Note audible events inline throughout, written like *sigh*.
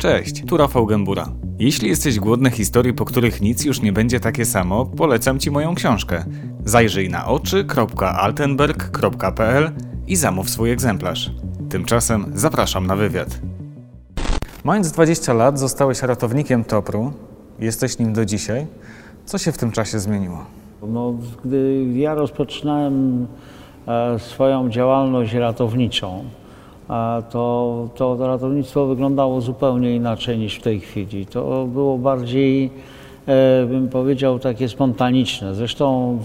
Cześć, tu Rafał Gębura. Jeśli jesteś głodny historii, po których nic już nie będzie takie samo, polecam Ci moją książkę. Zajrzyj na oczy.altenberg.pl i zamów swój egzemplarz. Tymczasem zapraszam na wywiad. Mając 20 lat, zostałeś ratownikiem Topru. Jesteś nim do dzisiaj. Co się w tym czasie zmieniło? No, gdy ja rozpoczynałem e, swoją działalność ratowniczą, to, to ratownictwo wyglądało zupełnie inaczej niż w tej chwili. To było bardziej, e, bym powiedział, takie spontaniczne. Zresztą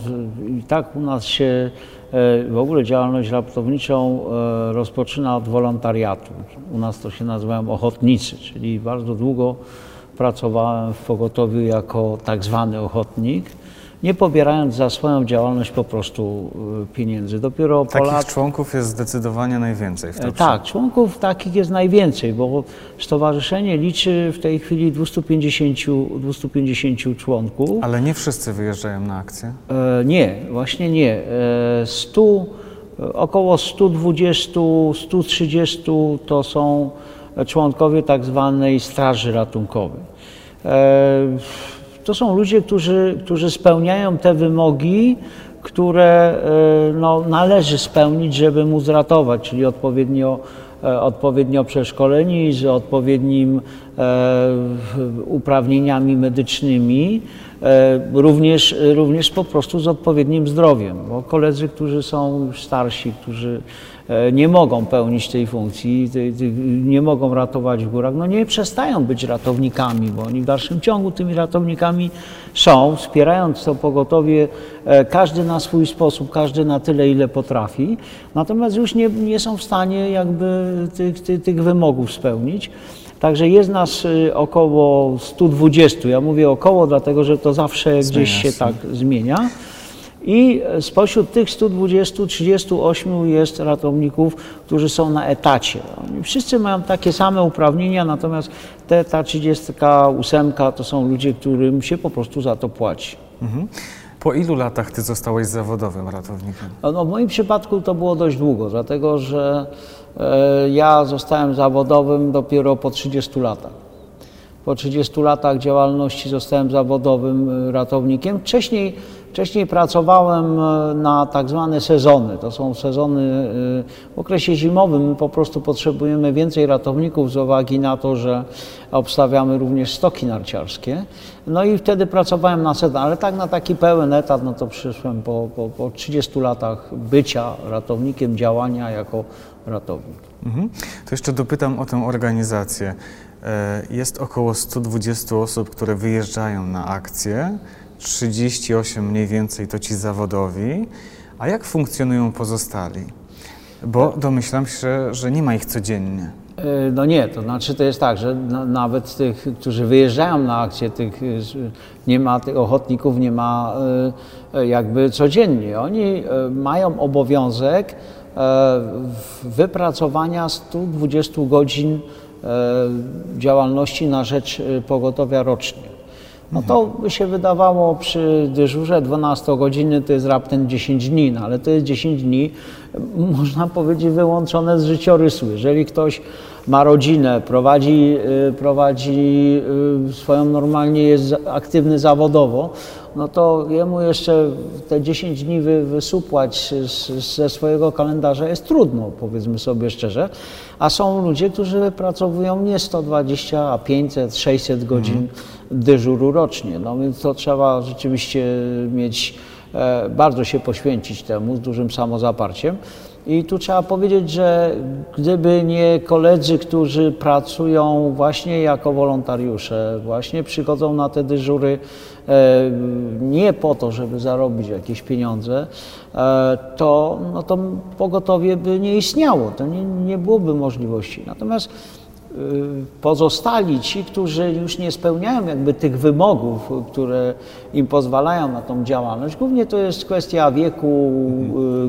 i tak u nas się e, w ogóle działalność ratowniczą e, rozpoczyna od wolontariatu. U nas to się nazywają ochotnicy, czyli bardzo długo pracowałem w pogotowiu jako tak zwany ochotnik, nie pobierając za swoją działalność po prostu y, pieniędzy. Dopiero po Takich lat... członków jest zdecydowanie najwięcej w E. Tak, członków takich jest najwięcej, bo stowarzyszenie liczy w tej chwili 250, 250 członków. Ale nie wszyscy wyjeżdżają na akcję. E, nie, właśnie nie. E, 100, e, około 120, 130 to są członkowie tak zwanej Straży Ratunkowej. E, to są ludzie, którzy, którzy spełniają te wymogi, które e, no, należy spełnić, żeby móc ratować, czyli odpowiednio, e, odpowiednio przeszkoleni, z odpowiednim e, uprawnieniami medycznymi, e, również, również po prostu z odpowiednim zdrowiem, bo koledzy, którzy są już starsi, którzy nie mogą pełnić tej funkcji, nie mogą ratować w górach, no nie przestają być ratownikami, bo oni w dalszym ciągu tymi ratownikami są, wspierając to pogotowie, e, każdy na swój sposób, każdy na tyle, ile potrafi, natomiast już nie, nie są w stanie jakby tych, tych, tych wymogów spełnić. Także jest nas y, około 120. Ja mówię około, dlatego że to zawsze gdzieś się. tak zmienia. I spośród tych 120, 38 jest ratowników, którzy są na etacie. Oni wszyscy mają takie same uprawnienia, natomiast te, ta 38 to są ludzie, którym się po prostu za to płaci. Mhm. Po ilu latach ty zostałeś zawodowym ratownikiem? No, w moim przypadku to było dość długo, dlatego że e, ja zostałem zawodowym dopiero po 30 latach. Po 30 latach działalności zostałem zawodowym e, ratownikiem. Wcześniej, wcześniej pracowałem e, na tak zwane sezony. To są sezony e, w okresie zimowym. My po prostu potrzebujemy więcej ratowników z uwagi na to, że obstawiamy również stoki narciarskie. No i wtedy pracowałem na sezon, ale tak na taki pełen etat, no to przyszłem po, po, po 30 latach bycia ratownikiem, działania jako ratownik. Mhm. To jeszcze dopytam o tę organizację. E, Jest około 120 osób, które wyjeżdżają na akcję, 38 mniej więcej to ci zawodowi. A jak funkcjonują pozostali? Bo domyślam się, że nie ma ich codziennie. E, No nie, to znaczy to jest tak, że na, nawet tych, którzy wyjeżdżają na akcję, tych e, nie ma tych ochotników, nie ma e, jakby codziennie. Oni mają obowiązek wypracowania 120 godzin działalności na rzecz pogotowia rocznie. No to by się wydawało przy dyżurze 12 godziny to jest raptem 10 dni, no ale to jest 10 dni, m, można powiedzieć, wyłączone z życiorysu. Jeżeli ktoś ma rodzinę, prowadzi, y, prowadzi y, swoją normalnie, jest aktywny zawodowo, no to jemu jeszcze te 10 dni wy, wysupłać ze swojego kalendarza jest trudno, powiedzmy sobie szczerze. A są ludzie, którzy wypracowują nie 120, a 500, 600 godzin dyżuru rocznie. No więc to trzeba rzeczywiście mieć, e, bardzo się poświęcić temu z dużym samozaparciem. I tu trzeba powiedzieć, że gdyby nie koledzy, którzy pracują właśnie jako wolontariusze, właśnie przychodzą na te dyżury e, nie po to, żeby zarobić jakieś pieniądze, e, to, no to pogotowie by nie istniało, to nie, nie byłoby możliwości. Natomiast pozostali ci, którzy już nie spełniają jakby tych wymogów, które im pozwalają na tą działalność, głównie to jest kwestia wieku,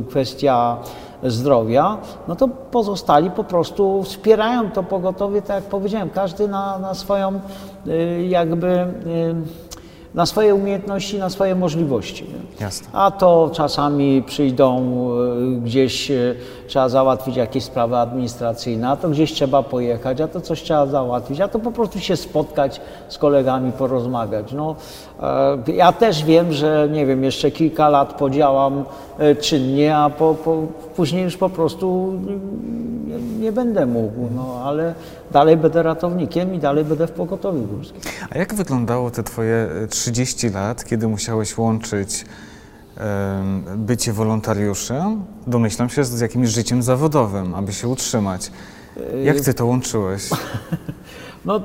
y, kwestia zdrowia, no to pozostali po prostu wspierają to pogotowie, tak jak powiedziałem, każdy na, na swoją y, jakby y, na swoje umiejętności, na swoje możliwości. Jasne. A to czasami przyjdą gdzieś, trzeba załatwić jakieś sprawy administracyjne, a to gdzieś trzeba pojechać, a to coś trzeba załatwić, a to po prostu się spotkać z kolegami, porozmawiać. No, e, ja też wiem, że nie wiem, jeszcze kilka lat podziałam e, czynnie, a po, po, później już po prostu nie, nie będę mógł, no, ale dalej będę ratownikiem i dalej będę w pogotowiu górskim. A jak wyglądało te twoje e, 30 lat, kiedy musiałeś łączyć bycie wolontariuszem, domyślam się, z jakimś życiem zawodowym, aby się utrzymać? Jak ty to łączyłeś? *laughs* No,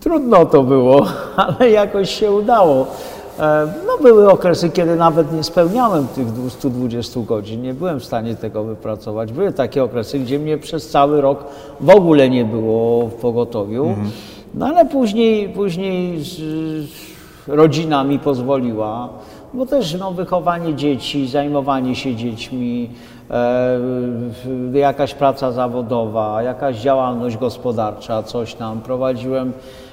trudno to było, *laughs* ale jakoś się udało. No, były okresy, kiedy nawet nie spełniałem tych 220 godzin, nie byłem w stanie tego wypracować. Były takie okresy, gdzie mnie przez cały rok w ogóle nie było w pogotowiu. No ale później, później rodzina mi pozwoliła, bo też no, wychowanie dzieci, zajmowanie się dziećmi, e, jakaś praca zawodowa, jakaś działalność gospodarcza, coś tam. Prowadziłem,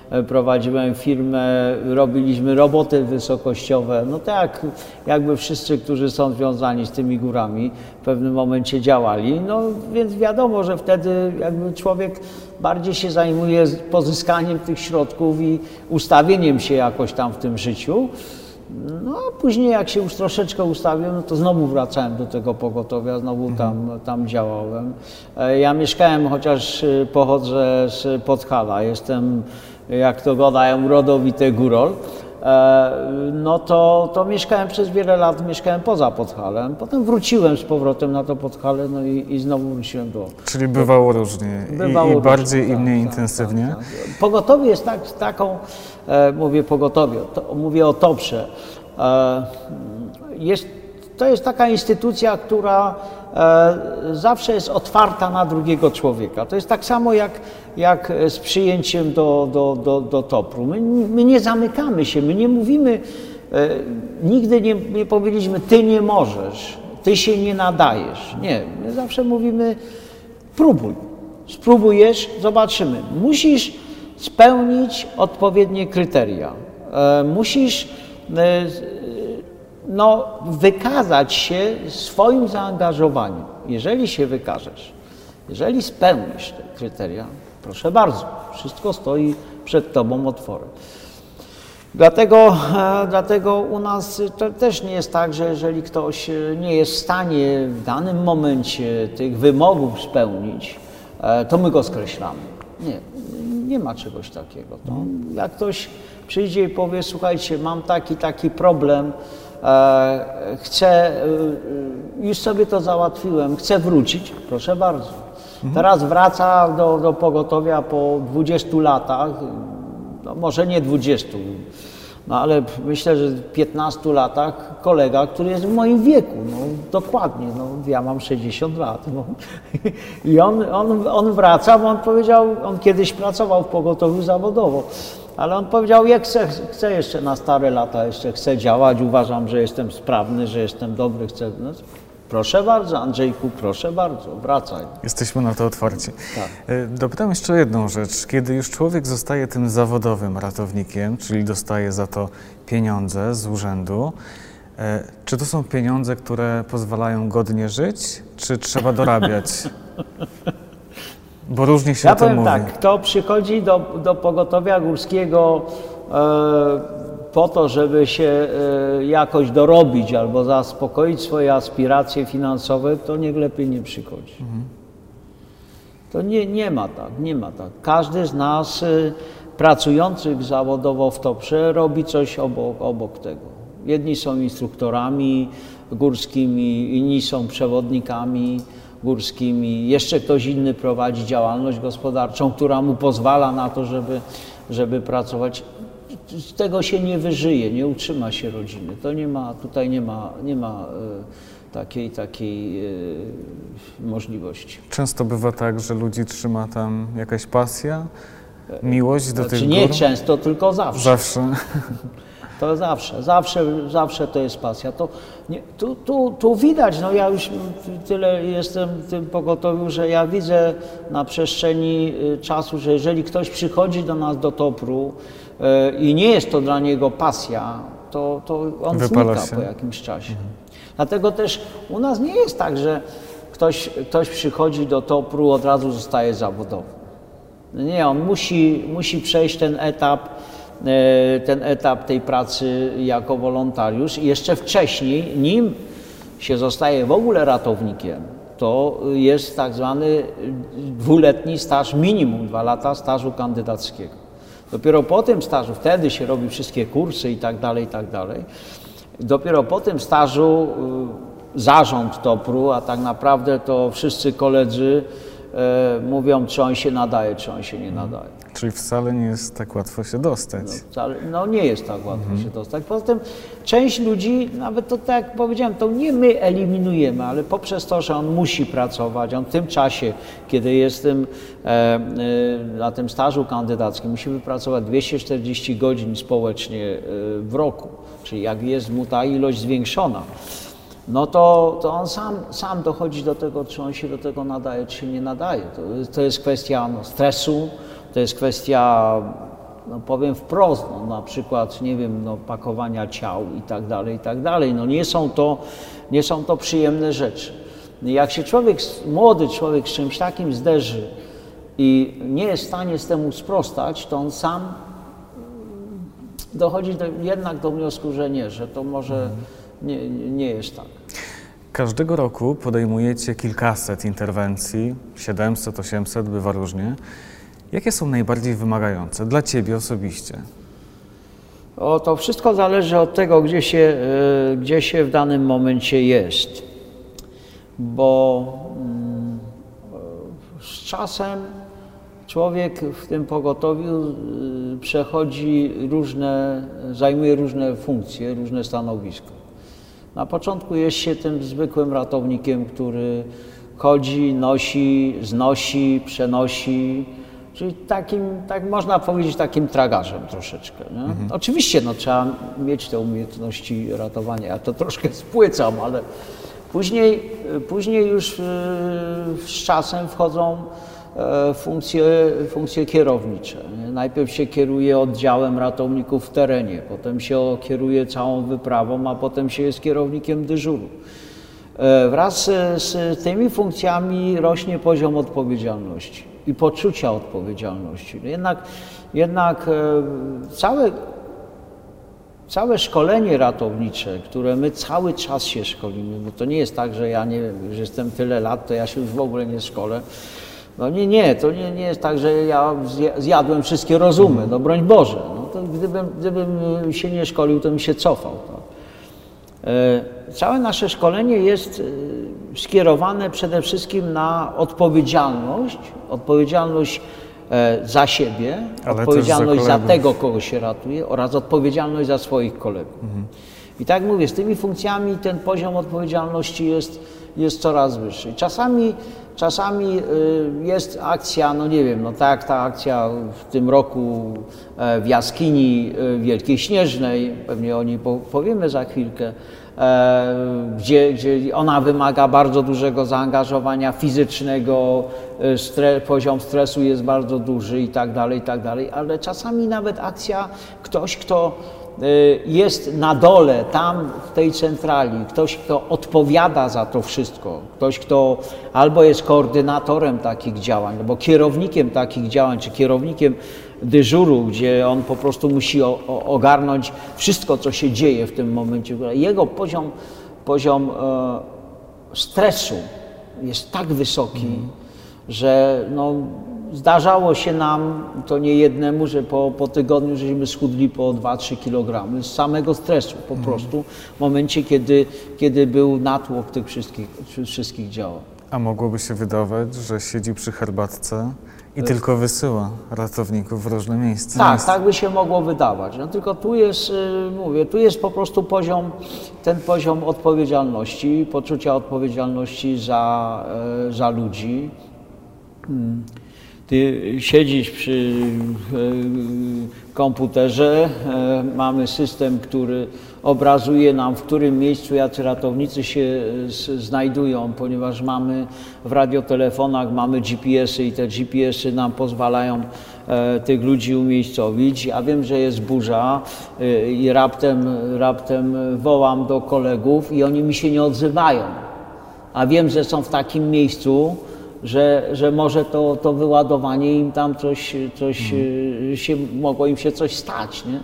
e, prowadziłem firmę, robiliśmy roboty wysokościowe, no tak jakby wszyscy, którzy są związani z tymi górami w pewnym momencie działali, no więc wiadomo, że wtedy jakby człowiek bardziej się zajmuje pozyskaniem tych środków i ustawieniem się jakoś tam w tym życiu. No a później jak się już troszeczkę ustawiłem, no to znowu wracałem do tego pogotowia, znowu tam, tam działałem. E, Ja mieszkałem, chociaż e, pochodzę z Podhala, jestem, jak to gadają, rodowity górol, no to, to mieszkałem przez wiele lat, mieszkałem poza Podhalem. Potem wróciłem z powrotem na to Podhale, no i, i znowu wróciłem do, Czyli bywało różnie i, Bywało i różnie, bardziej i tak, mniej tak, intensywnie. tak, tak. Pogotowie jest tak, taką, e, mówię pogotowie, to, mówię o TOPRze. E, jest, to jest taka instytucja, która e, zawsze jest otwarta na drugiego człowieka. To jest tak samo jak, jak z przyjęciem do, do, do, do TOPR-u. My, my nie zamykamy się, my nie mówimy, e, nigdy nie, nie powiedzieliśmy, ty nie możesz, ty się nie nadajesz. Nie, my zawsze mówimy, próbuj. Spróbujesz, zobaczymy. Musisz spełnić odpowiednie kryteria. E, musisz no, wykazać się swoim zaangażowaniem. Jeżeli się wykażesz, jeżeli spełnisz te kryteria, proszę bardzo, wszystko stoi przed Tobą otworem. Dlatego, e, dlatego u nas też nie jest tak, że jeżeli ktoś e, nie jest w stanie w danym momencie tych wymogów spełnić, e, to my go skreślamy. Nie, nie ma czegoś takiego. Jak ktoś przyjdzie i powie, słuchajcie, mam taki, taki problem, chcę, e, e, już sobie to załatwiłem, chcę wrócić, proszę bardzo. Teraz wraca do, do pogotowia po 20 latach, no może nie 20, no ale myślę, że w 15 latach kolega, który jest w moim wieku, no dokładnie, no ja mam 60 lat. No. *laughs* I on, on, on wraca, bo on powiedział, on kiedyś pracował w pogotowiu zawodowo, ale on powiedział, ja chcę, chcę jeszcze na stare lata, jeszcze chcę działać, uważam, że jestem sprawny, że jestem dobry, chcę... No, proszę bardzo, Andrzejku, proszę bardzo, wracaj. Jesteśmy na to otwarci. Tak. E, Dopytam jeszcze jedną rzecz. Kiedy już człowiek zostaje tym zawodowym ratownikiem, czyli dostaje za to pieniądze z urzędu, e, czy to są pieniądze, które pozwalają godnie żyć, czy trzeba dorabiać? *laughs* Bo różnie się Ja o tym mówi. tak, kto przychodzi do, do pogotowia górskiego e, po to, żeby się e, jakoś dorobić albo zaspokoić swoje aspiracje finansowe, to niech lepiej nie przychodzi. To nie, nie ma tak, nie ma tak. Każdy z nas y, pracujących zawodowo w TOPRze robi coś obok, obok tego. Jedni są instruktorami górskimi, inni są przewodnikami górskimi, jeszcze ktoś inny prowadzi działalność gospodarczą, która mu pozwala na to, żeby, żeby pracować. Z tego się nie wyżyje, nie utrzyma się rodziny. To nie ma, tutaj nie ma, nie ma y, takiej, takiej y, możliwości. Często bywa tak, że ludzi trzyma tam jakaś pasja, miłość do Znaczy tych nie gór. często, tylko zawsze. Zawsze. *laughs* To zawsze, zawsze, zawsze to jest pasja. To nie, tu, tu, tu widać, no ja już tyle jestem w tym pogotowiu, że ja widzę na przestrzeni y, czasu, że jeżeli ktoś przychodzi do nas do Topru y, i nie jest to dla niego pasja, to, to on Wypala znika się. po jakimś czasie. Dlatego też u nas nie jest tak, że ktoś, ktoś przychodzi do Topru, od razu zostaje zawodowy. Nie, on musi, musi przejść ten etap, ten etap tej pracy jako wolontariusz i jeszcze wcześniej, nim się zostaje w ogóle ratownikiem, to jest tak zwany dwuletni staż, minimum dwa lata stażu kandydackiego. Dopiero po tym stażu, wtedy się robi wszystkie kursy i tak dalej, i tak dalej. Dopiero po tym stażu y, zarząd Topru, a tak naprawdę to wszyscy koledzy e, mówią, czy on się nadaje, czy on się nie nadaje. Czyli wcale nie jest tak łatwo się dostać. No, wcale, no nie jest tak łatwo się dostać. Poza tym część ludzi, nawet to tak jak powiedziałem, to nie my eliminujemy, ale poprzez to, że on musi pracować, on w tym czasie, kiedy jest tym, e, e, na tym stażu kandydackim, musi wypracować 240 godzin społecznie e, w roku, czyli jak jest mu ta ilość zwiększona, no to, to on sam, sam dochodzi do tego, czy on się do tego nadaje, czy nie nadaje. To, to jest kwestia no, stresu, to jest kwestia, no powiem wprost, no, na przykład, nie wiem, no, pakowania ciał i tak dalej, i tak dalej. No nie są to, nie są to przyjemne rzeczy. Jak się człowiek, młody człowiek z czymś takim zderzy i nie jest w stanie z temu sprostać, to on sam dochodzi do, jednak do wniosku, że nie, że to może nie, nie nie jest tak. Każdego roku podejmujecie kilkaset interwencji, 700, 800, bywa różnie. Jakie są najbardziej wymagające dla Ciebie osobiście? O, to wszystko zależy od tego, gdzie się, e, gdzie się w danym momencie jest. Bo mm, e, z czasem człowiek w tym pogotowiu y, przechodzi różne, zajmuje różne funkcje, różne stanowiska. Na początku jest się tym zwykłym ratownikiem, który chodzi, nosi, znosi, przenosi, czyli takim, tak można powiedzieć, takim tragarzem troszeczkę. Nie? Oczywiście no, trzeba mieć te umiejętności ratowania. Ja to troszkę *laughs* spłycam, ale później, później już y, z czasem wchodzą e, funkcje, funkcje kierownicze. Najpierw się kieruje oddziałem ratowników w terenie, potem się kieruje całą wyprawą, a potem się jest kierownikiem dyżuru. E, Wraz z, z tymi funkcjami rośnie poziom odpowiedzialności i poczucia odpowiedzialności. Jednak, jednak e, całe, całe szkolenie ratownicze, które my cały czas się szkolimy, bo to nie jest tak, że ja nie wiem, już jestem tyle lat, to ja się już w ogóle nie szkolę. No nie, nie, to nie, nie jest tak, że ja zja- zjadłem wszystkie rozumy, no broń Boże. No to gdybym, gdybym się nie szkolił, to bym się cofał. Tak? E, Całe nasze szkolenie jest e, skierowane przede wszystkim na odpowiedzialność, odpowiedzialność e, za siebie, Ale odpowiedzialność za za, tego, kogo się ratuje oraz odpowiedzialność za swoich kolegów. I tak mówię, z tymi funkcjami ten poziom odpowiedzialności jest, jest coraz wyższy. Czasami, czasami y, jest akcja, no nie wiem, no tak ta akcja w tym roku e, w jaskini y, Wielkiej Śnieżnej, pewnie o niej po- powiemy za chwilkę, e, gdzie, gdzie ona wymaga bardzo dużego zaangażowania fizycznego, e, stre, poziom stresu jest bardzo duży i tak dalej, i tak dalej, ale czasami nawet akcja, ktoś, kto jest na dole, tam w tej centrali, ktoś, kto odpowiada za to wszystko, ktoś, kto albo jest koordynatorem takich działań, albo kierownikiem takich działań, czy kierownikiem dyżuru, gdzie on po prostu musi ogarnąć wszystko, co się dzieje w tym momencie. Jego poziom, poziom e, stresu jest tak wysoki, że no, zdarzało się nam, to nie jednemu, że po, po tygodniu żeśmy schudli po 2-3 kg z samego stresu po prostu w momencie, kiedy, kiedy był natłok tych wszystkich, wszystkich działań. A mogłoby się wydawać, że siedzi przy herbatce i tylko wysyła ratowników w różne miejsca. Tak, tak by się mogło wydawać. No tylko tu jest, y, mówię, tu jest po prostu poziom, ten poziom odpowiedzialności, poczucia odpowiedzialności za, e, za ludzi. Mm. Ty siedzisz przy e, komputerze, e, mamy system, który obrazuje nam, w którym miejscu jacy ratownicy się znajdują, ponieważ mamy w radiotelefonach mamy GPS-y i te GPS-y nam pozwalają e, tych ludzi umiejscowić. Ja wiem, że jest burza i raptem, raptem wołam do kolegów i oni mi się nie odzywają. A wiem, że są w takim miejscu, że, że może to, to wyładowanie im tam coś, coś mhm. się, mogło im się coś stać. Nie?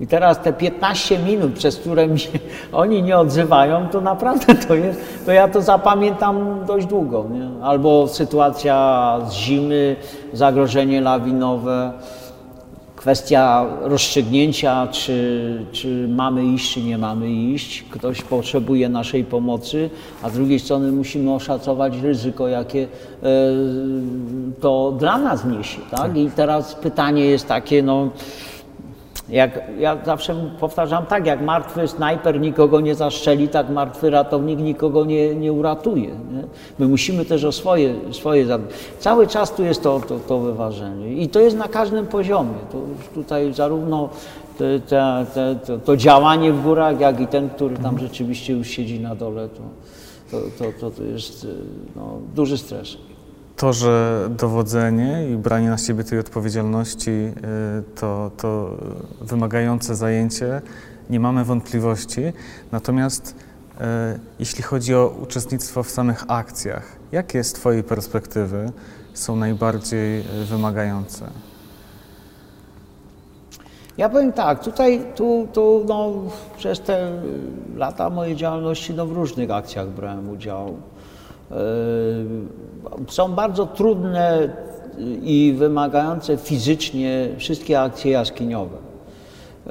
I teraz te 15 minut, przez które mi się, *laughs* oni nie odzywają, to naprawdę to jest, to ja to zapamiętam dość długo. Nie? Albo sytuacja z zimy, zagrożenie lawinowe kwestia rozstrzygnięcia, czy, czy mamy iść, czy nie mamy iść. Ktoś potrzebuje naszej pomocy, a z drugiej strony musimy oszacować ryzyko, jakie e, to dla nas niesie. Tak? I teraz pytanie jest takie, no, jak ja zawsze powtarzam tak, jak martwy snajper nikogo nie zaszczeli, tak martwy ratownik nikogo nie, nie uratuje. Nie? My musimy też o swoje, swoje Cały czas tu jest to, to, to wyważenie i to jest na każdym poziomie. To tutaj zarówno te, te, te, to, to, działanie w górach, jak i ten, który tam rzeczywiście już siedzi na dole, to, to, to, to jest no, duży stres to, że dowodzenie i branie na siebie tej odpowiedzialności y, to, to wymagające zajęcie, nie mamy wątpliwości. Natomiast y, jeśli chodzi o uczestnictwo w samych akcjach, jakie z Twojej perspektywy są najbardziej y, wymagające? Ja powiem tak, tutaj tu, tu no, przez te lata mojej działalności no, w różnych akcjach brałem udział. E, są bardzo trudne i wymagające fizycznie wszystkie akcje jaskiniowe. E,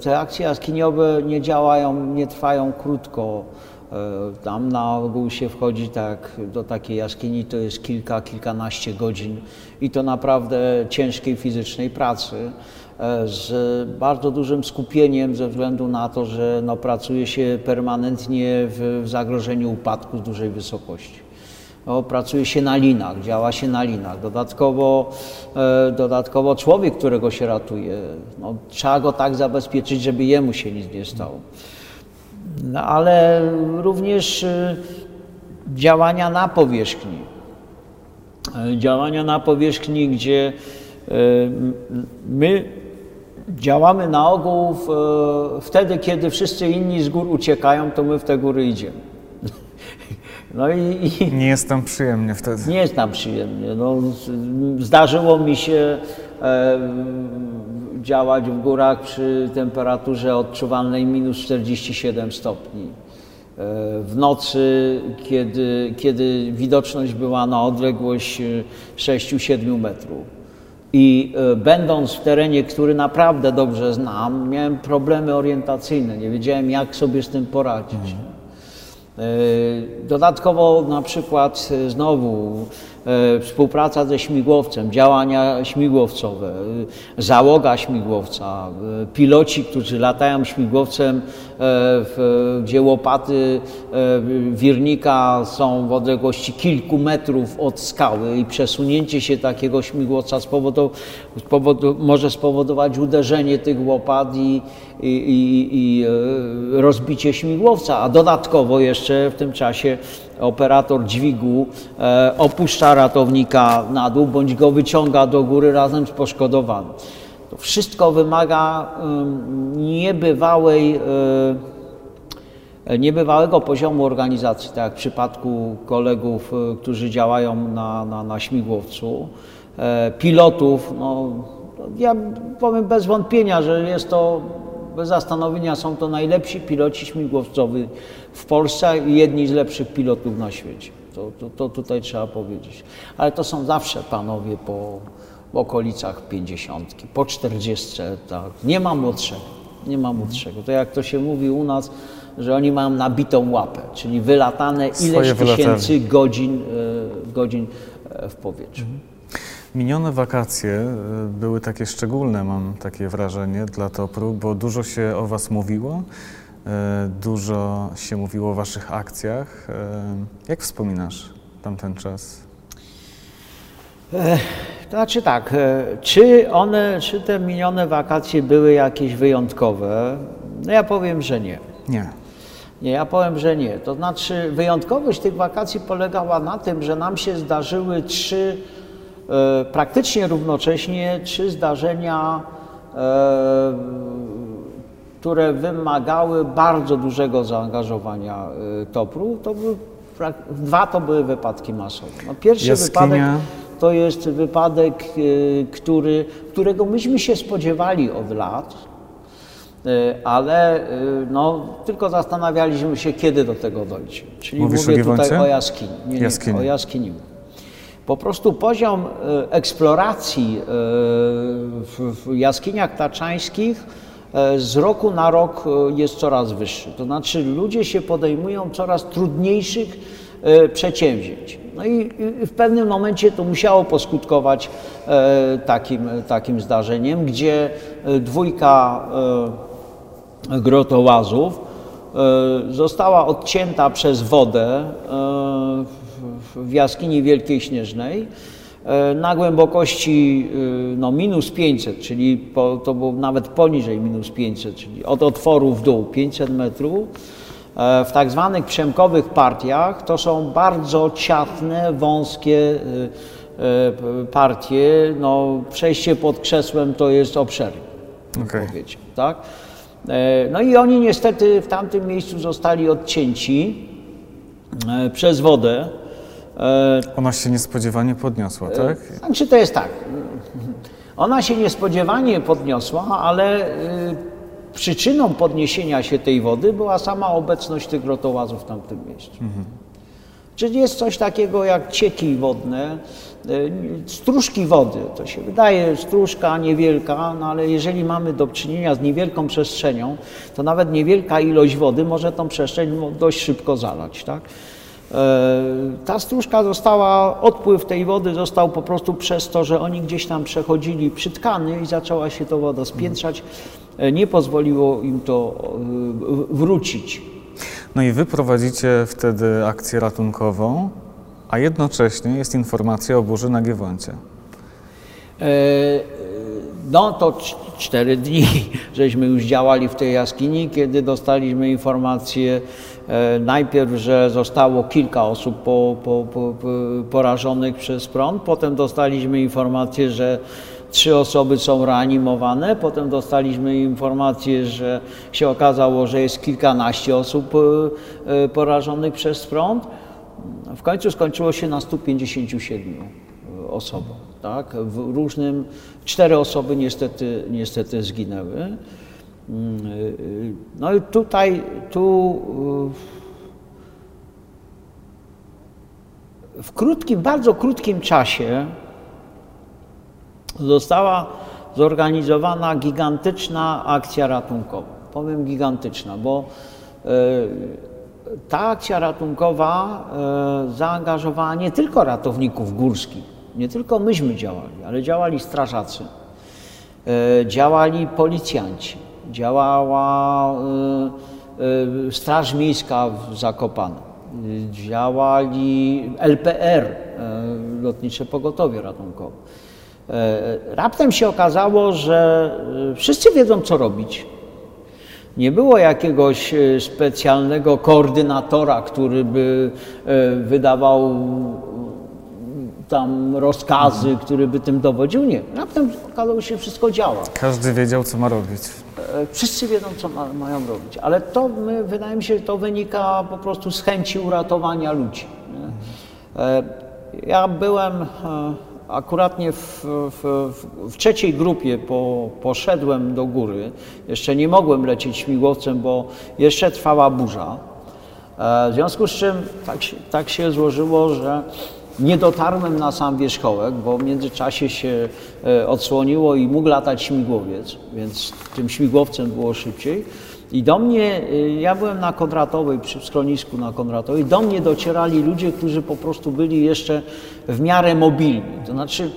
te akcje jaskiniowe nie działają, nie trwają krótko. E, tam na ogół się wchodzi tak, do takiej jaskini, to jest kilka, kilkanaście godzin i to naprawdę ciężkiej fizycznej pracy. E, z bardzo dużym skupieniem ze względu na to, że no, pracuje się permanentnie w, zagrożeniu upadku z dużej wysokości. No, pracuje się na linach, działa się na linach. Dodatkowo, e, dodatkowo człowiek, którego się ratuje, no, trzeba go tak zabezpieczyć, żeby jemu się nic nie stało. No, ale również e, działania na powierzchni. Działania na powierzchni, gdzie my Działamy na ogół w, e, wtedy, kiedy wszyscy inni z gór uciekają, to my w te góry idziemy. *laughs* No i, i, nie jest tam przyjemnie wtedy. Nie jest tam przyjemnie. No, zdarzyło mi się e, działać w górach przy temperaturze odczuwalnej minus 47 stopni. E, w nocy, kiedy, kiedy widoczność była na odległość 6-7 metrów. I e, będąc w terenie, który naprawdę dobrze znam, miałem problemy orientacyjne, nie wiedziałem jak sobie z tym poradzić. Mhm. E, dodatkowo na przykład e, znowu współpraca ze śmigłowcem, działania śmigłowcowe, załoga śmigłowca, piloci, którzy latają śmigłowcem, gdzie łopaty wirnika są w odległości kilku metrów od skały i przesunięcie się takiego śmigłowca spowodow, może spowodować uderzenie tych łopat i, i, i, i rozbicie śmigłowca, a dodatkowo jeszcze w tym czasie operator dźwigu e, opuszcza ratownika na dół bądź go wyciąga do góry razem z poszkodowanym. To wszystko wymaga niebywałej, e, niebywałego poziomu organizacji, tak jak w przypadku kolegów, e, którzy działają na, na, na śmigłowcu, pilotów. No, ja powiem bez wątpienia, że jest to bez zastanowienia są to najlepsi piloci śmigłowcowi w Polsce i jedni z lepszych pilotów na świecie. To, to, to tutaj trzeba powiedzieć. Ale to są zawsze panowie po w okolicach 50, po 40, tak. Nie ma młodszego, nie ma młodszego. To jak to się mówi u nas, że oni mają nabitą łapę, czyli wylatane ileś tysięcy godzin, e, godzin e, w powietrzu. Mhm. Minione wakacje e, były takie szczególne, mam takie wrażenie, dla Topru, bo dużo się o Was mówiło, dużo się mówiło o Waszych akcjach. Jak wspominasz tamten czas? To znaczy tak, e, czy one, czy te minione wakacje były jakieś wyjątkowe? No ja powiem, że nie. Nie. Nie, ja powiem, że nie. To znaczy wyjątkowość tych wakacji polegała na tym, że nam się zdarzyły trzy, e, praktycznie równocześnie, trzy zdarzenia, e, które wymagały bardzo dużego zaangażowania e, TOPR-u. To były, dwa to były wypadki masowe. No, pierwszy Jaskinia. wypadek to jest wypadek, e, który, którego myśmy się spodziewali od lat, E, ale e, no, tylko zastanawialiśmy się, kiedy do tego dojdzie. Czyli Mówisz o mówię tutaj Giewoncie? o jaskini. Nie, nie, Jaskini. o jaskini. Po prostu poziom eksploracji w, jaskiniach taczańskich z roku na rok jest coraz wyższy. To znaczy ludzie się podejmują coraz trudniejszych przedsięwzięć. No i, w pewnym momencie to musiało poskutkować e, takim, takim zdarzeniem, gdzie e, dwójka e, grotołazów e, została odcięta przez wodę e, w- jaskini Wielkiej Śnieżnej e, na głębokości e, no, minus 500, czyli po, to było nawet poniżej minus 500, czyli od otworu w dół 500 metrów. E, W tak zwanych przemkowych partiach to są bardzo ciasne, wąskie e, e, partie. No, przejście pod krzesłem to jest Okej. powiedzieć, tak? E, No i oni niestety w tamtym miejscu zostali odcięci przez wodę. Ona się niespodziewanie podniosła, tak? Znaczy to jest tak, ona się niespodziewanie podniosła, ale y, przyczyną podniesienia się tej wody była sama obecność tych rotołazów w tamtym miejscu. Czyli jest coś takiego jak cieki wodne, y, stróżki wody. To się wydaje stróżka niewielka, no ale jeżeli mamy do czynienia z niewielką przestrzenią, to nawet niewielka ilość wody może tą przestrzeń dość szybko zalać. Tak? E, Ta stróżka została, odpływ tej wody został po prostu przez to, że oni gdzieś tam przechodzili przytkany i zaczęła się to woda spiętrzać. E, Nie pozwoliło im to e, wrócić. No i wy prowadzicie wtedy akcję ratunkową, a jednocześnie jest informacja o burzy na Giewoncie. No to cz- cztery dni, *laughs* żeśmy już działali w tej jaskini, kiedy dostaliśmy informację najpierw, że zostało kilka osób po, po, po, porażonych przez prąd, potem dostaliśmy informację, że trzy osoby są reanimowane, potem dostaliśmy informację, że się okazało, że jest kilkanaście osób e, e, porażonych przez prąd. W końcu skończyło się na 157 osobom. Tak? W różnym, cztery osoby niestety, niestety zginęły. No i tutaj, tu w krótkim, bardzo krótkim czasie została zorganizowana gigantyczna akcja ratunkowa. Powiem gigantyczna, bo e, ta akcja ratunkowa e, zaangażowała nie tylko ratowników górskich, nie tylko myśmy działali, ale działali strażacy, e, działali policjanci, działała e, e, Straż Miejska w Zakopanem, e, działali LPR, e, Lotnicze Pogotowie Ratunkowe. Raptem się okazało, że wszyscy wiedzą, co robić. Nie było jakiegoś specjalnego koordynatora, który by wydawał tam rozkazy, który by tym dowodził. Nie. Raptem okazało się, że wszystko działa. Każdy wiedział, co ma robić. E, Wszyscy wiedzą, co ma, mają robić, ale to my, wydaje mi się, że to wynika po prostu z chęci uratowania ludzi. E, Ja byłem e, akuratnie w, w, w trzeciej grupie, po, poszedłem do góry. Jeszcze nie mogłem lecieć śmigłowcem, bo jeszcze trwała burza. W związku z czym tak tak się złożyło, że nie dotarłem na sam wierzchołek, bo w międzyczasie się e, odsłoniło i mógł latać śmigłowiec, więc tym śmigłowcem było szybciej. I do mnie, e, ja byłem na Kondratowej, przy schronisku na Kondratowej, do mnie docierali ludzie, którzy po prostu byli jeszcze w miarę mobilni. To znaczy,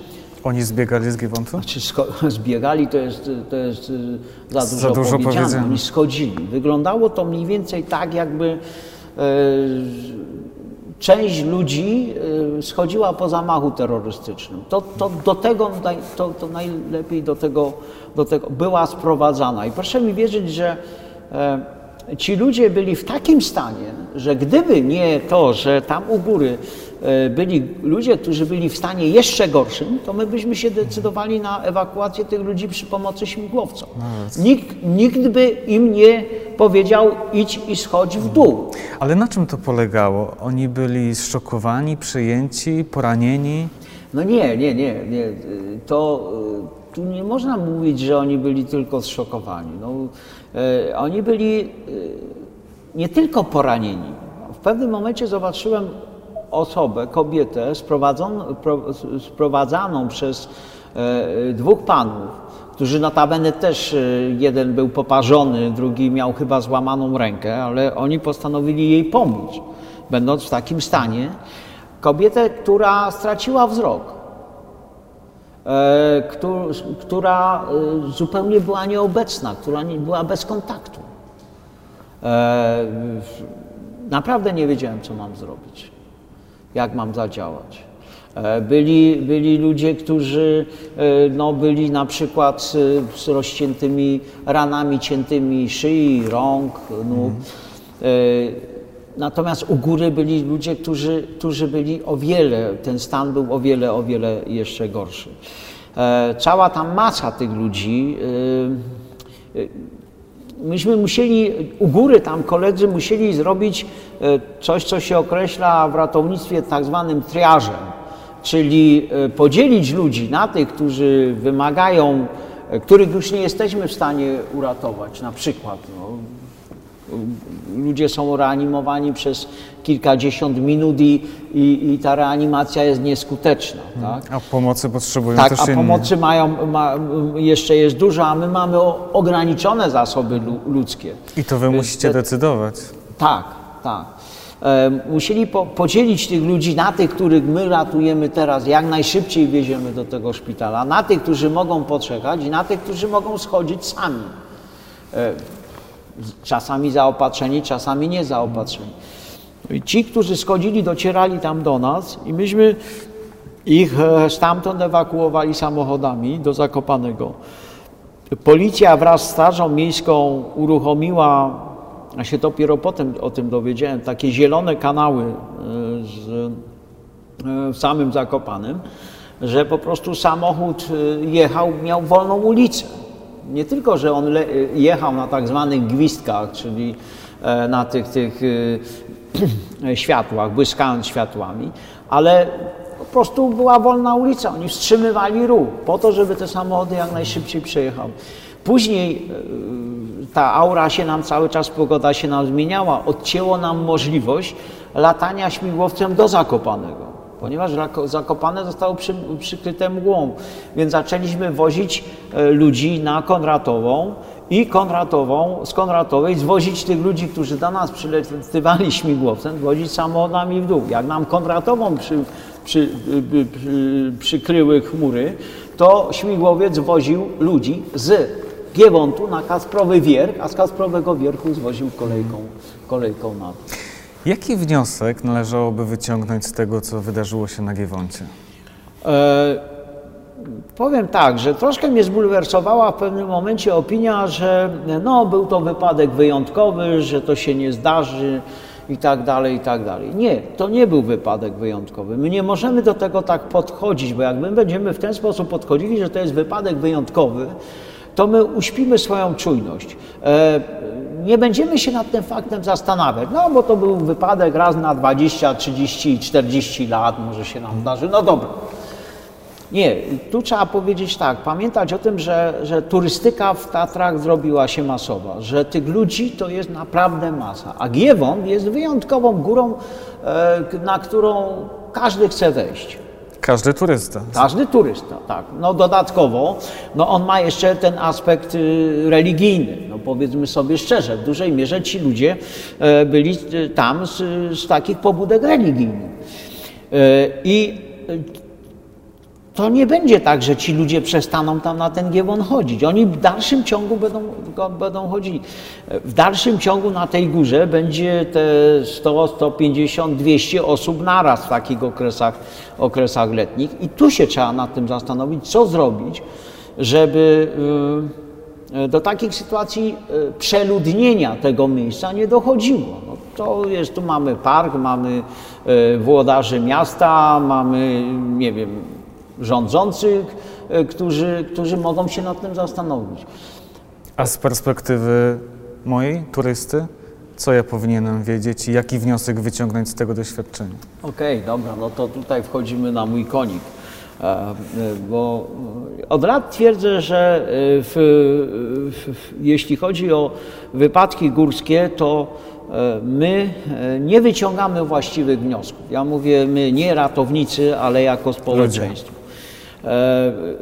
Oni zbiegali z Giewontu? znaczy *laughs* zbiegali to jest, to jest y, za dużo, Za dużo powiedziane. powiedziane. Oni schodzili. Wyglądało to mniej więcej tak, jakby e, część ludzi y, schodziła po zamachu terrorystycznym. To, to do tego, to, to najlepiej do tego, do tego była sprowadzana. I proszę mi wierzyć, że e, ci ludzie byli w takim stanie, że gdyby nie to, że tam u góry byli ludzie, którzy byli w stanie jeszcze gorszym, to my byśmy się decydowali na ewakuację tych ludzi przy pomocy śmigłowców. Nikt, nikt by im nie powiedział idź i schodź w dół. Ale na czym to polegało? Oni byli zszokowani, przejęci, poranieni? No nie, nie, nie, nie. To y, tu nie można mówić, że oni byli tylko zszokowani. No, e, oni byli e, nie tylko poranieni. W pewnym momencie zobaczyłem osobę, kobietę sprowadzaną przez e, dwóch panów, którzy notabene też e, jeden był poparzony, drugi miał chyba złamaną rękę, ale oni postanowili jej pomóc, będąc w takim stanie. Kobietę, która straciła wzrok, e, któ- która zupełnie była nieobecna, która była bez kontaktu. Naprawdę nie wiedziałem, co mam zrobić, jak mam zadziałać. E, Byli, byli ludzie, którzy e, no, byli na przykład e, z rozciętymi ranami ciętymi szyi, rąk, nóg. E, Natomiast u góry byli ludzie, którzy, którzy byli o wiele, ten stan był o wiele, o wiele jeszcze gorszy. Cała ta masa tych ludzi, myśmy musieli, u góry tam koledzy musieli zrobić e, coś, co się określa w ratownictwie tak zwanym triażem, czyli e, podzielić ludzi na tych, którzy wymagają, e, których już nie jesteśmy w stanie uratować, na przykład. No, ludzie są reanimowani przez kilkadziesiąt minut i, i, i ta reanimacja jest nieskuteczna. Tak? A pomocy potrzebują Tak, też a inni. pomocy mają, ma, jeszcze jest dużo, a my mamy ograniczone zasoby lu- ludzkie. I to wy musicie te- decydować. Tak, tak. E, musieli po, podzielić tych ludzi na tych, których my ratujemy teraz, jak najszybciej wieziemy do tego szpitala, na tych, którzy mogą poczekać i na tych, którzy mogą schodzić sami. Czasami zaopatrzeni, czasami niezaopatrzeni. Ci, którzy schodzili, docierali tam do nas i myśmy ich e, stamtąd ewakuowali samochodami do Zakopanego. Policja wraz z Strażą Miejską uruchomiła, a się dopiero potem o tym dowiedziałem, takie zielone kanały e, z, e, w samym Zakopanem, że po prostu samochód jechał, miał wolną ulicę. Nie tylko, że on jechał na tak zwanych gwizdkach, czyli e, na tych, tych e, *clears throat* światłach, błyskając światłami, ale po prostu była wolna ulica. Oni wstrzymywali ruch po to, żeby te samochody jak najszybciej przejechały. Później e, ta aura się nam cały czas, pogoda się nam zmieniała, odcięło nam możliwość latania śmigłowcem do Zakopanego ponieważ Zako- Zakopane zostało przy, przykryte mgłą, więc zaczęliśmy wozić e, ludzi na Konratową i Konratową, z Konratowej zwozić tych ludzi, którzy do nas przyletywali *laughs* śmigłowcem, wozić samochodami w dół. Jak nam Konratową przy, przy, y, przy, przykryły chmury, to śmigłowiec woził ludzi z Giewontu na Kasprowy Wierch, a z Kasprowego Wierchu zwoził kolejką, kolejką na. Jaki wniosek należałoby wyciągnąć z tego, co wydarzyło się na Giewoncie? E, powiem tak, że troszkę mnie zbulwersowała w pewnym momencie opinia, że no, był to wypadek wyjątkowy, że to się nie zdarzy i tak dalej, i tak dalej. Nie, to nie był wypadek wyjątkowy. My nie możemy do tego tak podchodzić, bo jak my będziemy w ten sposób podchodzili, że to jest wypadek wyjątkowy, to my uśpimy swoją czujność. E, nie będziemy się nad tym faktem zastanawiać, no bo to był wypadek raz na 20, 30, 40 lat, może się nam zdarzy, no dobra. Nie, tu trzeba powiedzieć tak, pamiętać o tym, że, że turystyka w Tatrach zrobiła się masowa, że tych ludzi to jest naprawdę masa, a Giewont jest wyjątkową górą, e, na którą każdy chce wejść. Każdy turysta. Każdy turysta, tak. No dodatkowo, no on ma jeszcze ten aspekt y, religijny. No powiedzmy sobie szczerze, w dużej mierze ci ludzie e, byli y, tam z, z takich pobudek religijnych. E, I to nie będzie tak, że ci ludzie przestaną tam na ten giewon chodzić. Oni w dalszym ciągu będą, będą chodzili. W dalszym ciągu na tej górze będzie te 100, 150, 200 osób naraz w takich okresach, okresach letnich. I tu się trzeba nad tym zastanowić, co zrobić, żeby y, do takich sytuacji y, przeludnienia tego miejsca nie dochodziło. No to jest, tu mamy park, mamy y, włodarzy miasta, mamy, nie wiem, rządzących, e, którzy, którzy mogą się nad tym zastanowić. A z perspektywy mojej, turysty, co ja powinienem wiedzieć i jaki wniosek wyciągnąć z tego doświadczenia? Okej, okay, dobra, no to tutaj wchodzimy na mój konik. E, e, bo od lat twierdzę, że w, w, jeśli chodzi o wypadki górskie, to my nie wyciągamy właściwych wniosków. Ja mówię my, nie ratownicy, ale jako społeczeństwo. E,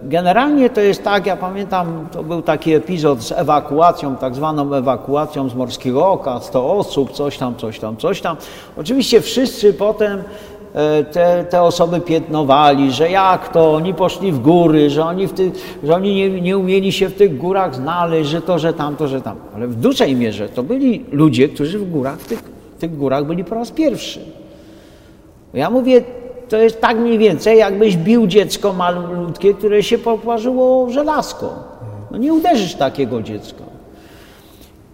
generalnie to jest tak, ja pamiętam, to był taki epizod z ewakuacją, tak zwaną ewakuacją z Morskiego Oka, 100 osób, coś tam, coś tam, coś tam. Oczywiście wszyscy potem e, te, te osoby piętnowali, że jak to, oni poszli w góry, że oni, w tych, że oni nie, nie umieli się w tych górach znaleźć, że to, że tamto, że tam. Ale w dużej mierze to byli ludzie, którzy w górach, w tych, w tych górach byli po raz pierwszy. Ja mówię, to jest tak mniej więcej, jakbyś bił dziecko malutkie, które się poparzyło żelazko. No nie uderzysz takiego dziecka.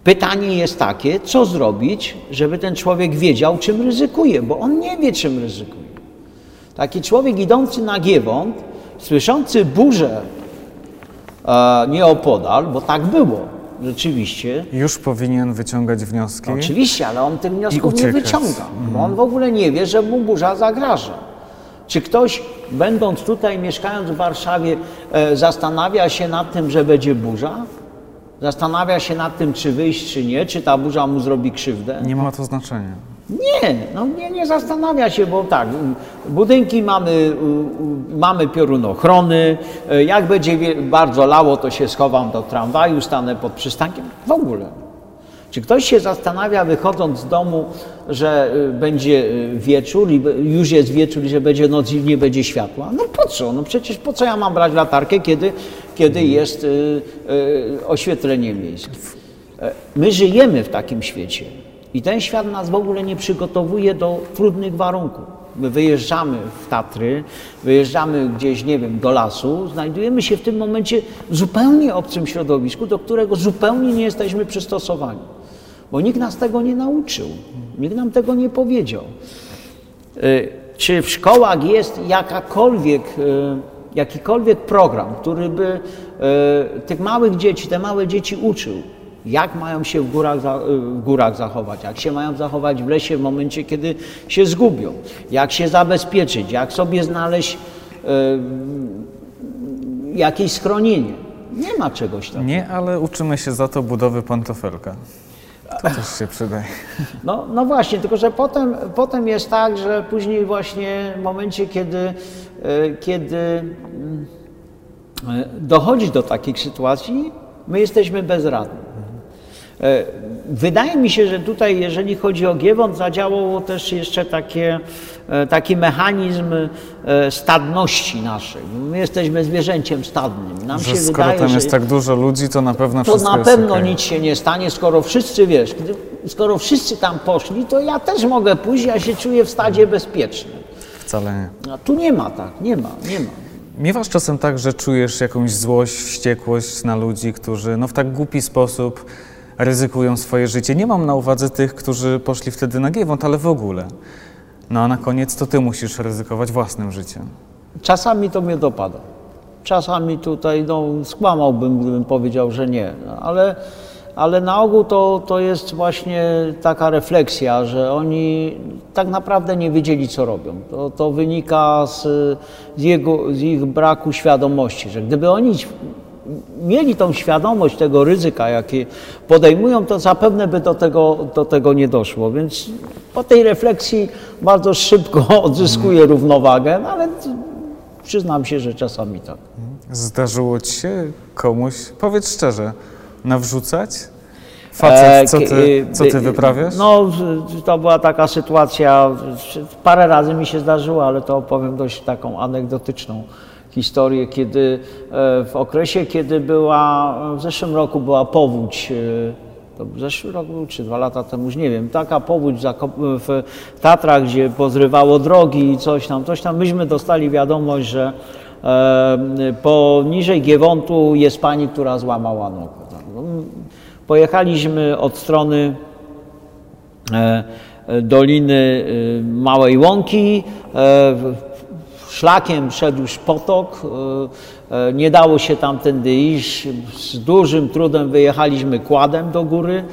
Pytanie jest takie, co zrobić, żeby ten człowiek wiedział, czym ryzykuje, bo on nie wie, czym ryzykuje. Taki człowiek idący na Giewont, słyszący burzę e, nieopodal, bo tak było, rzeczywiście. Już powinien wyciągać wnioski. Oczywiście, ale on tych wniosków nie wyciąga, bo on w ogóle nie wie, że mu burza zagraża. Czy ktoś, będąc tutaj, mieszkając w Warszawie, e, zastanawia się nad tym, że będzie burza? Zastanawia się nad tym, czy wyjść, czy nie, czy ta burza mu zrobi krzywdę? Nie ma to znaczenia. Nie, no nie, nie zastanawia się, bo tak, budynki mamy, mamy piorunochrony, e, jak będzie bardzo lało, to się schowam do tramwaju, stanę pod przystankiem, w ogóle. Czy ktoś się zastanawia, wychodząc z domu, że y, będzie y, wieczór i już jest wieczór i że będzie noc i nie będzie światła? No po co? No przecież po co ja mam brać latarkę, kiedy, kiedy jest y, y, oświetlenie miejsc? E, my żyjemy w takim świecie i ten świat nas w ogóle nie przygotowuje do trudnych warunków. My wyjeżdżamy w Tatry, wyjeżdżamy gdzieś, nie wiem, do lasu, znajdujemy się w tym momencie w zupełnie obcym środowisku, do którego zupełnie nie jesteśmy przystosowani bo nikt nas tego nie nauczył, nikt nam tego nie powiedział. E, czy w szkołach jest jakakolwiek, e, jakikolwiek program, który by e, tych małych dzieci, te małe dzieci uczył, jak mają się w górach, w górach zachować, jak się mają zachować w lesie w momencie, kiedy się zgubią, jak się zabezpieczyć, jak sobie znaleźć jakieś schronienie. Nie ma czegoś takiego. Nie, ale uczymy się za to budowy pantofelka. To też się przydaje. No, no właśnie, tylko że potem, potem jest tak, że później właśnie w momencie, kiedy, e, kiedy mm, e, dochodzi do takich sytuacji, my jesteśmy bezradni. E, wydaje mi się, że tutaj, jeżeli chodzi o Giewont, zadziałał też jeszcze takie, taki mechanizm stadności naszej. My jesteśmy zwierzęciem stadnym. Nam że się skoro wydaje, tam jest tak dużo ludzi, to na pewno To na pewno okay. nic się nie stanie, skoro wszyscy, wiesz, skoro wszyscy tam poszli, to ja też mogę pójść, ja się czuję w stadzie bezpiecznym. Wcale nie. A tu nie ma tak, nie ma, nie ma. Miewasz czasem tak, że czujesz jakąś złość, wściekłość na ludzi, którzy no, w tak głupi sposób ryzykują swoje życie. Nie mam na uwadze tych, którzy poszli wtedy na Giewont, ale w ogóle. No a na koniec to ty musisz ryzykować własnym życiem. Czasami to mnie dopada. Czasami tutaj no, skłamałbym, gdybym powiedział, że nie, ale, ale na ogół to, to jest właśnie taka refleksja, że oni tak naprawdę nie wiedzieli, co robią. To, to wynika z, z, jego, z ich braku świadomości, że gdyby oni mieli tą świadomość tego ryzyka, jakie podejmują, to zapewne by do tego, do tego nie doszło. Więc po tej refleksji bardzo szybko *laughs* odzyskuję równowagę, no ale przyznam się, że czasami tak. Zdarzyło ci się komuś, powiedz szczerze, nawrzucać? Facet, co ty, co ty wyprawiasz? No, to była taka sytuacja, parę razy mi się zdarzyło, ale to opowiem dość taką anegdotyczną historię, kiedy w okresie, kiedy była, w zeszłym roku była powódź, to w zeszłym roku czy dwa lata temu, już nie wiem, taka powódź w Tatrach, gdzie pozrywało drogi i coś tam, coś tam, myśmy dostali wiadomość, że poniżej Giewontu jest pani, która złamała nogę. No, pojechaliśmy od strony e, Doliny e, Małej Łąki. E, szlakiem szedł już potok. Nie dało się tamtędy iść. Z dużym trudem wyjechaliśmy kładem do góry.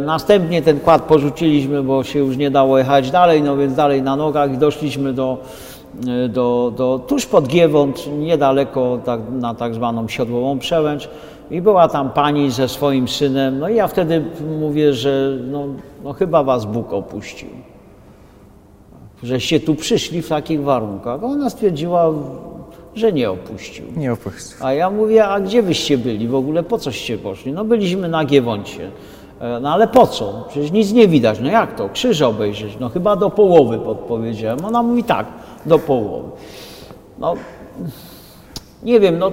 Następnie ten kład porzuciliśmy, bo się już nie dało jechać dalej, no więc dalej na nogach i doszliśmy do E, do, do, tuż pod Giewont, niedaleko tak, na tak zwaną siodłową przełęcz i była tam pani ze swoim synem, no i ja wtedy mówię, że no, no chyba was Bóg opuścił, żeście tu przyszli w takich warunkach. Ona stwierdziła, że nie opuścił. Nie opuścił. A ja mówię, a gdzie wyście byli w ogóle, po coście poszli? No byliśmy na Giewoncie. E, no ale po co? Przecież nic nie widać. No jak to? Krzyż obejrzeć? No chyba do połowy podpowiedziałem. Ona mówi tak, do połowy. No, nie wiem, no,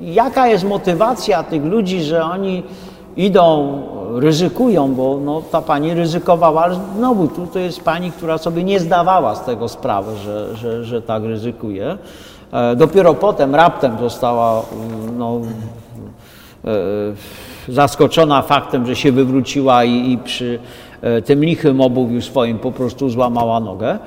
jaka jest motywacja tych ludzi, że oni idą, ryzykują, bo no, ta pani ryzykowała, ale znowu tu to jest pani, która sobie nie zdawała z tego sprawy, że, że, że tak ryzykuje. E, dopiero potem raptem została no, e, zaskoczona faktem, że się wywróciła i, i przy e, tym lichym obuwiu swoim po prostu złamała nogę.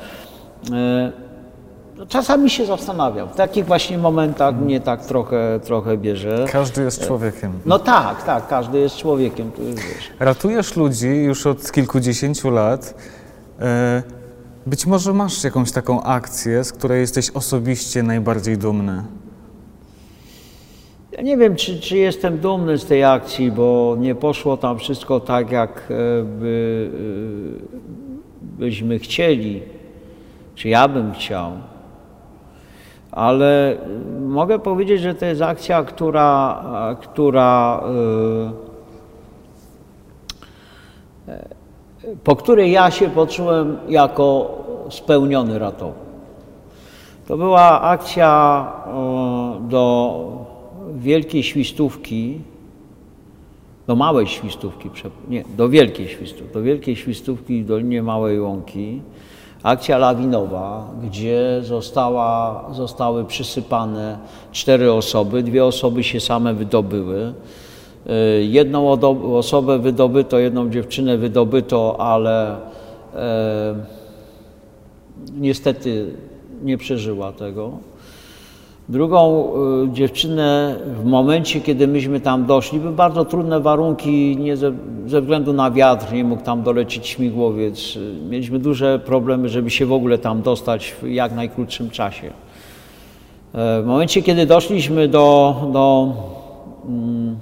E, czasami się zastanawiam. W takich właśnie momentach mnie tak trochę, trochę bierze. Każdy jest człowiekiem. No tak, tak, każdy jest człowiekiem. Tu wiesz. Ratujesz ludzi już od kilkudziesięciu lat. E, być może masz jakąś taką akcję, z której jesteś osobiście najbardziej dumny. Ja nie wiem, czy, czy jestem dumny z tej akcji, bo nie poszło tam wszystko tak, jak e, by, e, byśmy chcieli, czy ja bym chciał. Ale mogę powiedzieć, że to jest akcja, która, która e, po której ja się poczułem jako spełniony ratownik. To była akcja do wielkiej świstówki, do małej świstówki, nie, do wielkiej świstówki, do wielkiej świstówki w Dolinie Małej Łąki, akcja lawinowa, gdzie została, zostały przysypane cztery osoby, dwie osoby się same wydobyły. Y, jedną osobę wydobyto, jedną dziewczynę wydobyto, ale e, niestety nie przeżyła tego. Drugą y, dziewczynę w momencie, kiedy myśmy tam doszli, były bardzo trudne warunki, nie ze, ze, względu na wiatr, nie mógł tam dolecieć śmigłowiec. Mieliśmy duże problemy, żeby się w ogóle tam dostać w jak najkrótszym czasie. E, w momencie, kiedy doszliśmy do, do, mm,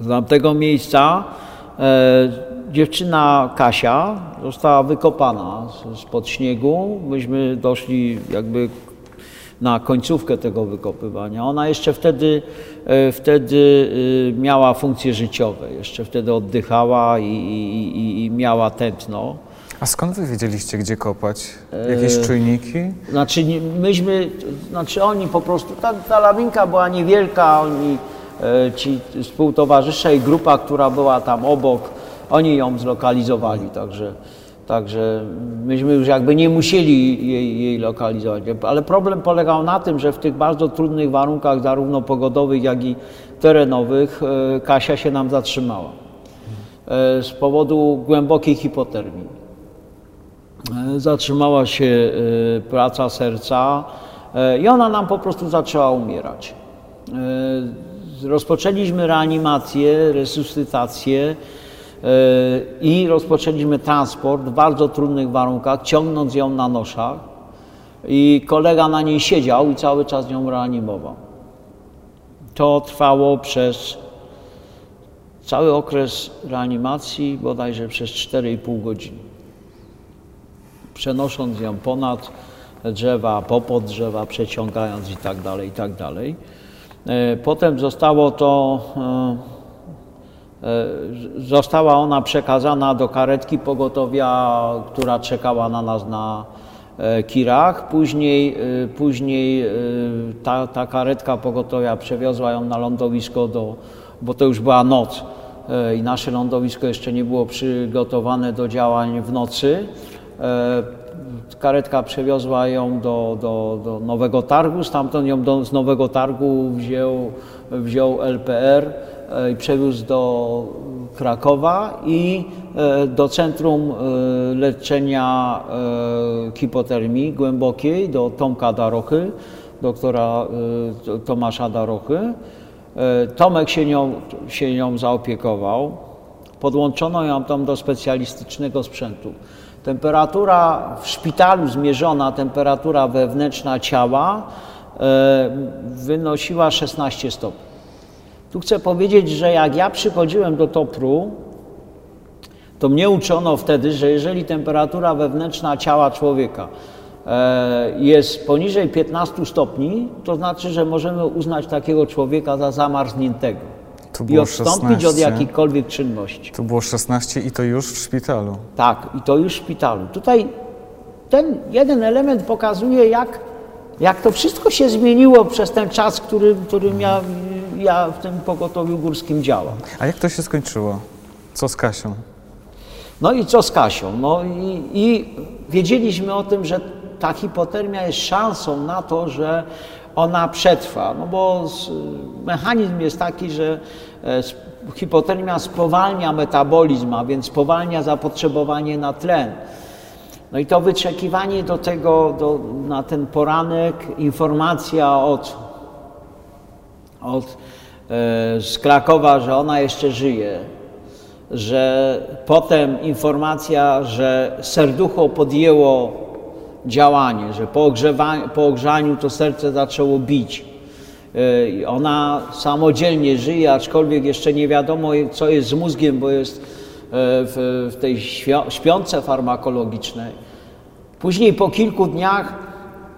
do tamtego miejsca, e, dziewczyna Kasia została wykopana spod śniegu. Myśmy doszli jakby na końcówkę tego wykopywania. Ona jeszcze wtedy, e, wtedy e, miała funkcje życiowe, jeszcze wtedy oddychała i, i, i miała tętno. A skąd wy wiedzieliście, gdzie kopać? Jakieś e, czujniki? Znaczy, myśmy, znaczy oni po prostu, ta, ta lawinka była niewielka, oni, ci współtowarzysze i grupa, która była tam obok, oni ją zlokalizowali, także Także myśmy już jakby nie musieli jej, jej, lokalizować. Ale problem polegał na tym, że w tych bardzo trudnych warunkach, zarówno pogodowych, jak i terenowych, e, Kasia się nam zatrzymała e, z powodu głębokiej hipotermii. E, zatrzymała się praca serca i ona nam po prostu zaczęła umierać. Rozpoczęliśmy reanimację, resuscytację. I rozpoczęliśmy transport w bardzo trudnych warunkach, ciągnąc ją na noszach. I kolega na niej siedział i cały czas ją reanimował. To trwało przez cały okres reanimacji, bodajże przez 4,5 godziny. Przenosząc ją ponad drzewa, popod drzewa, przeciągając i tak dalej, i tak dalej. E, potem zostało to e, E, została ona przekazana do karetki pogotowia, która czekała na nas na, e, Kirach. Później, e, później e, ta, ta karetka pogotowia przewiozła ją na lądowisko, do, bo to już była noc e, i nasze lądowisko jeszcze nie było przygotowane do działań w nocy. E, Karetka przewiozła ją do, do, do Nowego Targu, stamtąd ją do, z Nowego Targu wziął, wziął LPR e, i przewiózł do Krakowa i e, do Centrum e, Leczenia e, Hipotermii Głębokiej, do Tomka Darochy, doktora e, Tomasza Darochy. E, Tomek się nią, się nią zaopiekował. Podłączono ją tam do specjalistycznego sprzętu. Temperatura w szpitalu zmierzona, temperatura wewnętrzna ciała e, wynosiła 16 stopni. Tu chcę powiedzieć, że jak ja przychodziłem do Topru, to mnie uczono wtedy, że jeżeli temperatura wewnętrzna ciała człowieka e, jest poniżej 15 stopni, to znaczy, że możemy uznać takiego człowieka za zamarzniętego Tu i odstąpić od 16. jakichkolwiek czynności. To było 16 i to już w szpitalu. Tak, i to już w szpitalu. Tutaj ten jeden element pokazuje, jak, jak to wszystko się zmieniło przez ten czas, który, którym ja, ja w tym pogotowiu górskim działam. A jak to się skończyło? Co z Kasią? No i co z Kasią? No i, i wiedzieliśmy o tym, że ta hipotermia jest szansą na to, że ona przetrwa, no bo z, mechanizm jest taki, że e, s- hipotermia spowalnia metabolizm, a więc spowalnia zapotrzebowanie na tlen. No i to wyczekiwanie do tego, do, na ten poranek, informacja od, od e, z Krakowa, że ona jeszcze żyje, że potem informacja, że serducho podjęło działanie, że po, po ogrzaniu to serce zaczęło bić. E, Ona samodzielnie żyje, aczkolwiek jeszcze nie wiadomo, co jest z mózgiem, bo jest e, w, w tej śpiące farmakologicznej. Później po kilku dniach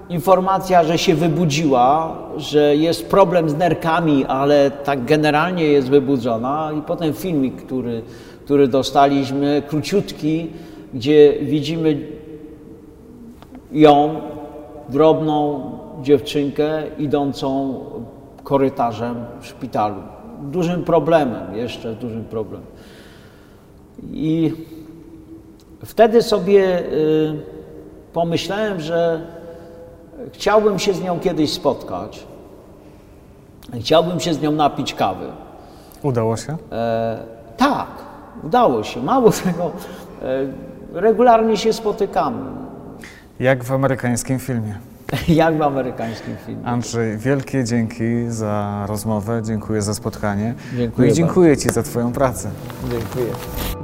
informacja, że się wybudziła, że jest problem z nerkami, ale tak generalnie jest wybudzona i potem filmik, który, który dostaliśmy, króciutki, gdzie widzimy ją, drobną dziewczynkę idącą korytarzem w szpitalu. Dużym problemem, jeszcze dużym problemem. I wtedy sobie y, pomyślałem, że chciałbym się z nią kiedyś spotkać. Chciałbym się z nią napić kawy. Udało się? E, tak, udało się. Mało *laughs* tego, e, regularnie się spotykamy. Jak w amerykańskim filmie. *laughs* Jak w amerykańskim filmie. Andrzej, wielkie dzięki za rozmowę, dziękuję za spotkanie. Dziękuję no i dziękuję Ci za Twoją pracę. Dziękuję.